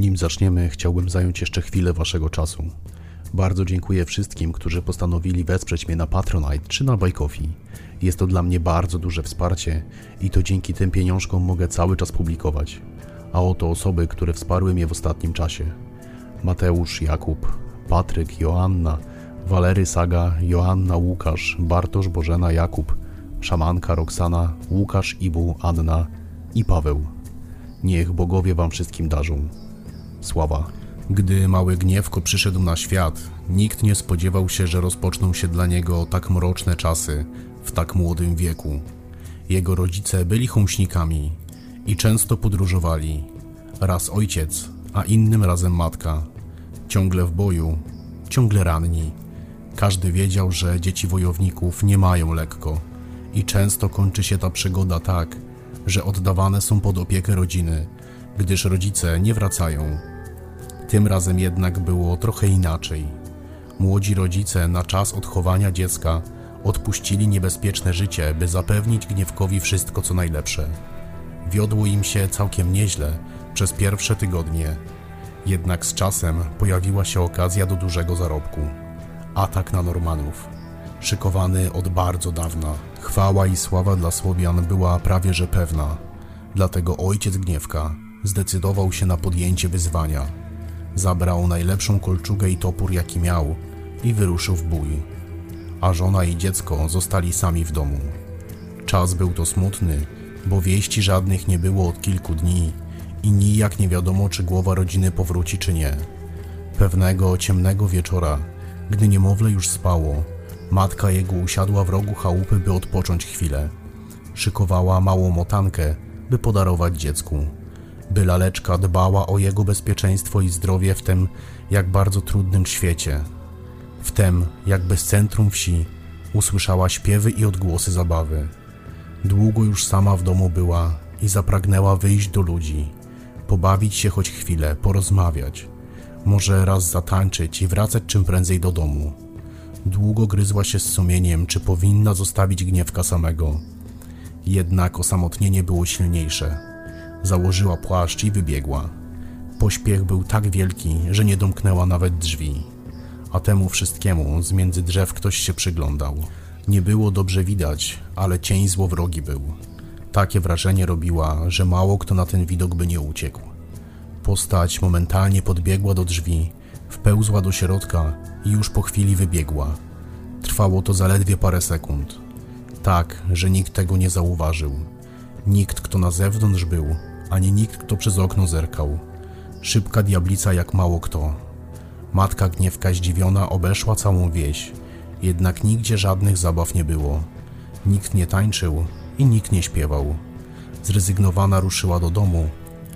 Nim zaczniemy, chciałbym zająć jeszcze chwilę Waszego czasu. Bardzo dziękuję wszystkim, którzy postanowili wesprzeć mnie na Patronite czy na Buy Coffee. Jest to dla mnie bardzo duże wsparcie i to dzięki tym pieniążkom mogę cały czas publikować. A oto osoby, które wsparły mnie w ostatnim czasie. Mateusz, Jakub, Patryk, Joanna, Walery Saga, Joanna, Łukasz, Bartosz, Bożena, Jakub, Szamanka, Roxana, Łukasz, Ibu, Anna i Paweł. Niech bogowie wam wszystkim darzą. Sława. Gdy mały gniewko przyszedł na świat, nikt nie spodziewał się, że rozpoczną się dla niego tak mroczne czasy w tak młodym wieku. Jego rodzice byli chąśnikami i często podróżowali. Raz ojciec, a innym razem matka. Ciągle w boju, ciągle ranni. Każdy wiedział, że dzieci wojowników nie mają lekko i często kończy się ta przygoda tak, że oddawane są pod opiekę rodziny, gdyż rodzice nie wracają. Tym razem jednak było trochę inaczej. Młodzi rodzice na czas odchowania dziecka odpuścili niebezpieczne życie, by zapewnić gniewkowi wszystko co najlepsze. Wiodło im się całkiem nieźle przez pierwsze tygodnie, jednak z czasem pojawiła się okazja do dużego zarobku. Atak na Normanów, szykowany od bardzo dawna. Chwała i sława dla Słowian była prawie że pewna, dlatego ojciec Gniewka zdecydował się na podjęcie wyzwania. Zabrał najlepszą kolczugę i topór jaki miał i wyruszył w bój, a żona i dziecko zostali sami w domu. Czas był to smutny, bo wieści żadnych nie było od kilku dni i nijak nie wiadomo, czy głowa rodziny powróci, czy nie. Pewnego ciemnego wieczora, gdy niemowlę już spało, matka jego usiadła w rogu chałupy, by odpocząć chwilę. Szykowała małą motankę, by podarować dziecku. By laleczka dbała o jego bezpieczeństwo i zdrowie w tym jak bardzo trudnym świecie. W tym, jakby z centrum wsi, usłyszała śpiewy i odgłosy zabawy. Długo już sama w domu była i zapragnęła wyjść do ludzi pobawić się choć chwilę, porozmawiać, może raz zatańczyć i wracać czym prędzej do domu. Długo gryzła się z sumieniem, czy powinna zostawić gniewka samego. Jednak osamotnienie było silniejsze. Założyła płaszcz i wybiegła. Pośpiech był tak wielki, że nie domknęła nawet drzwi. A temu wszystkiemu z między drzew ktoś się przyglądał. Nie było dobrze widać, ale cień złowrogi był. Takie wrażenie robiła, że mało kto na ten widok by nie uciekł. Postać momentalnie podbiegła do drzwi, wpełzła do środka i już po chwili wybiegła. Trwało to zaledwie parę sekund. Tak, że nikt tego nie zauważył. Nikt, kto na zewnątrz był, ani nikt, kto przez okno zerkał. Szybka diablica jak mało kto. Matka gniewka zdziwiona obeszła całą wieś, jednak nigdzie żadnych zabaw nie było. Nikt nie tańczył, i nikt nie śpiewał. Zrezygnowana ruszyła do domu,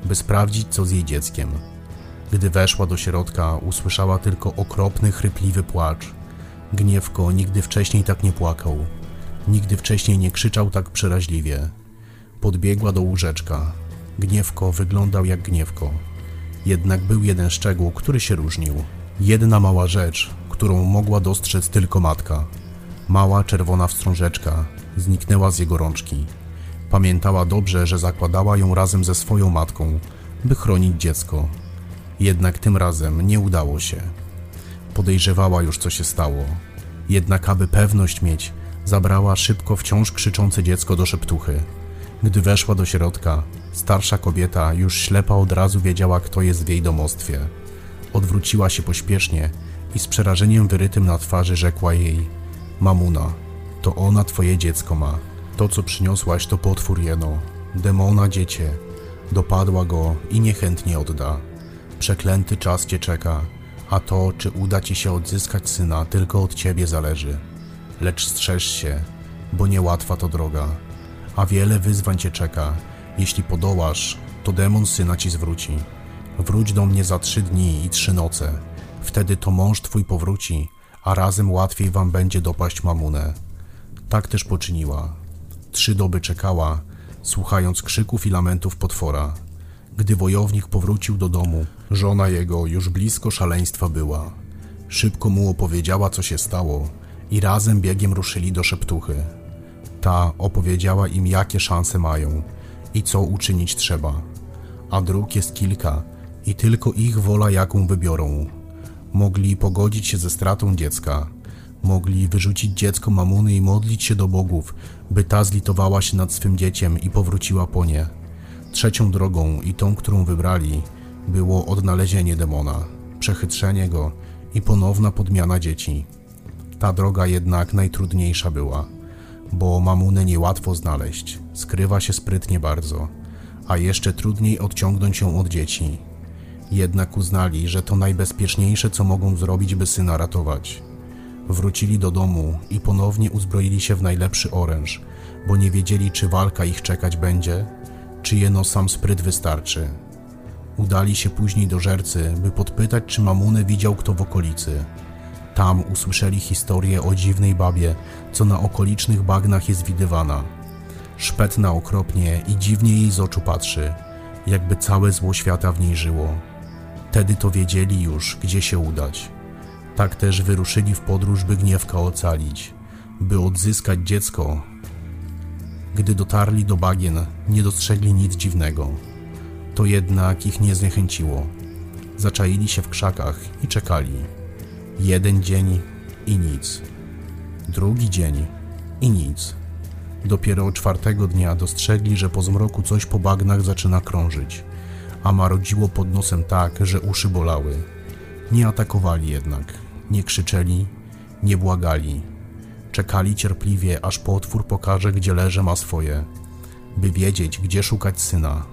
by sprawdzić, co z jej dzieckiem. Gdy weszła do środka, usłyszała tylko okropny, chrypliwy płacz. Gniewko nigdy wcześniej tak nie płakał. Nigdy wcześniej nie krzyczał tak przeraźliwie. Podbiegła do łóżeczka. Gniewko wyglądał jak gniewko. Jednak był jeden szczegół, który się różnił. Jedna mała rzecz, którą mogła dostrzec tylko matka. Mała czerwona wstrążeczka, zniknęła z jego rączki. Pamiętała dobrze, że zakładała ją razem ze swoją matką, by chronić dziecko. Jednak tym razem nie udało się. Podejrzewała już, co się stało. Jednak, aby pewność mieć, zabrała szybko wciąż krzyczące dziecko do szeptuchy. Gdy weszła do środka, starsza kobieta już ślepa od razu wiedziała, kto jest w jej domostwie. Odwróciła się pośpiesznie i z przerażeniem wyrytym na twarzy rzekła jej: Mamuna, to ona twoje dziecko ma. To, co przyniosłaś, to potwór jeno, demona dziecię. Dopadła go i niechętnie odda. Przeklęty czas cię czeka, a to, czy uda ci się odzyskać syna, tylko od ciebie zależy. Lecz strzeż się, bo niełatwa to droga, a wiele wyzwań cię czeka. Jeśli podołasz, to demon syna ci zwróci. Wróć do mnie za trzy dni i trzy noce. Wtedy to mąż twój powróci, a razem łatwiej wam będzie dopaść mamunę. Tak też poczyniła. Trzy doby czekała, słuchając krzyków i lamentów potwora. Gdy wojownik powrócił do domu, żona jego już blisko szaleństwa była. Szybko mu opowiedziała, co się stało, i razem biegiem ruszyli do szeptuchy. Ta opowiedziała im, jakie szanse mają i co uczynić trzeba. A dróg jest kilka i tylko ich wola jaką wybiorą. Mogli pogodzić się ze stratą dziecka, mogli wyrzucić dziecko mamuny i modlić się do bogów, by ta zlitowała się nad swym dzieciem i powróciła po nie. Trzecią drogą i tą, którą wybrali, było odnalezienie demona, przechytrzenie go i ponowna podmiana dzieci. Ta droga jednak najtrudniejsza była, bo mamunę niełatwo znaleźć, skrywa się sprytnie bardzo, a jeszcze trudniej odciągnąć ją od dzieci. Jednak uznali, że to najbezpieczniejsze, co mogą zrobić, by syna ratować. Wrócili do domu i ponownie uzbroili się w najlepszy oręż, bo nie wiedzieli, czy walka ich czekać będzie, czy jeno sam spryt wystarczy. Udali się później do żercy, by podpytać, czy mamunę widział kto w okolicy. Tam usłyszeli historię o dziwnej babie, co na okolicznych bagnach jest widywana. Szpetna okropnie i dziwnie jej z oczu patrzy, jakby całe zło świata w niej żyło. Wtedy to wiedzieli już, gdzie się udać. Tak też wyruszyli w podróż, by gniewka ocalić, by odzyskać dziecko. Gdy dotarli do bagien, nie dostrzegli nic dziwnego. To jednak ich nie zniechęciło. Zaczaili się w krzakach i czekali. Jeden dzień i nic. Drugi dzień i nic. Dopiero czwartego dnia dostrzegli, że po zmroku coś po bagnach zaczyna krążyć, a marodziło pod nosem tak, że uszy bolały. Nie atakowali jednak, nie krzyczeli, nie błagali. Czekali cierpliwie, aż potwór pokaże, gdzie leże ma swoje, by wiedzieć, gdzie szukać syna.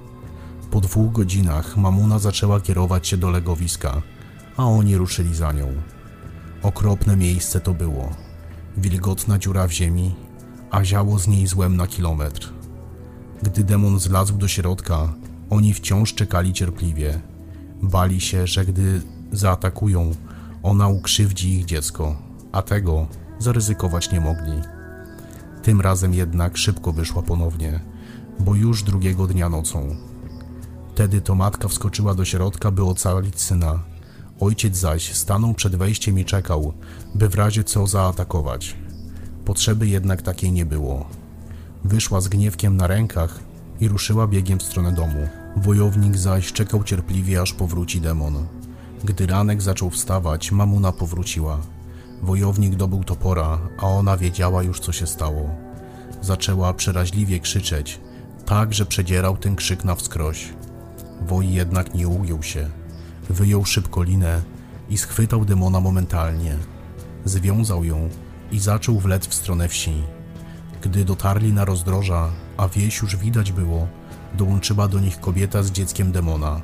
Po dwóch godzinach mamuna zaczęła kierować się do legowiska, a oni ruszyli za nią. Okropne miejsce to było. Wilgotna dziura w ziemi, a ziało z niej złem na kilometr. Gdy demon zlazł do środka, oni wciąż czekali cierpliwie. Bali się, że gdy zaatakują, ona ukrzywdzi ich dziecko, a tego zaryzykować nie mogli. Tym razem jednak szybko wyszła ponownie, bo już drugiego dnia nocą. Wtedy to matka wskoczyła do środka, by ocalić syna. Ojciec zaś stanął przed wejściem i czekał, by w razie co zaatakować. Potrzeby jednak takiej nie było. Wyszła z gniewkiem na rękach i ruszyła biegiem w stronę domu. Wojownik zaś czekał cierpliwie, aż powróci demon. Gdy ranek zaczął wstawać, mamuna powróciła. Wojownik dobył topora, a ona wiedziała już, co się stało. Zaczęła przeraźliwie krzyczeć, tak, że przedzierał ten krzyk na wskroś. Woj jednak nie ugiął się. Wyjął szybko linę i schwytał demona momentalnie. Związał ją i zaczął wlec w stronę wsi. Gdy dotarli na rozdroża, a wieś już widać było, dołączyła do nich kobieta z dzieckiem demona.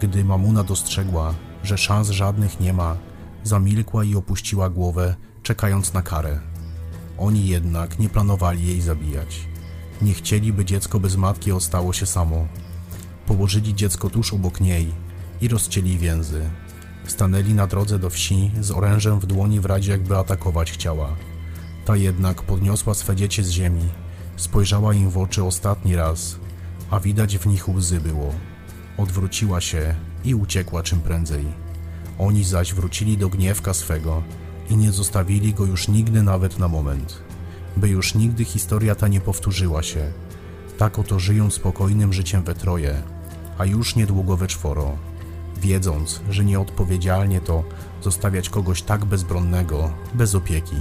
Gdy mamuna dostrzegła, że szans żadnych nie ma, zamilkła i opuściła głowę, czekając na karę. Oni jednak nie planowali jej zabijać. Nie chcieli, by dziecko bez matki ostało się samo. Położyli dziecko tuż obok niej i rozcięli więzy. Stanęli na drodze do wsi z orężem w dłoni w razie jakby atakować chciała. Ta jednak podniosła swe dziecię z ziemi, spojrzała im w oczy ostatni raz, a widać w nich łzy było. Odwróciła się i uciekła czym prędzej. Oni zaś wrócili do gniewka swego i nie zostawili go już nigdy nawet na moment, by już nigdy historia ta nie powtórzyła się. Tak oto żyją spokojnym życiem we troje, a już niedługo we czworo, wiedząc, że nieodpowiedzialnie to zostawiać kogoś tak bezbronnego, bez opieki.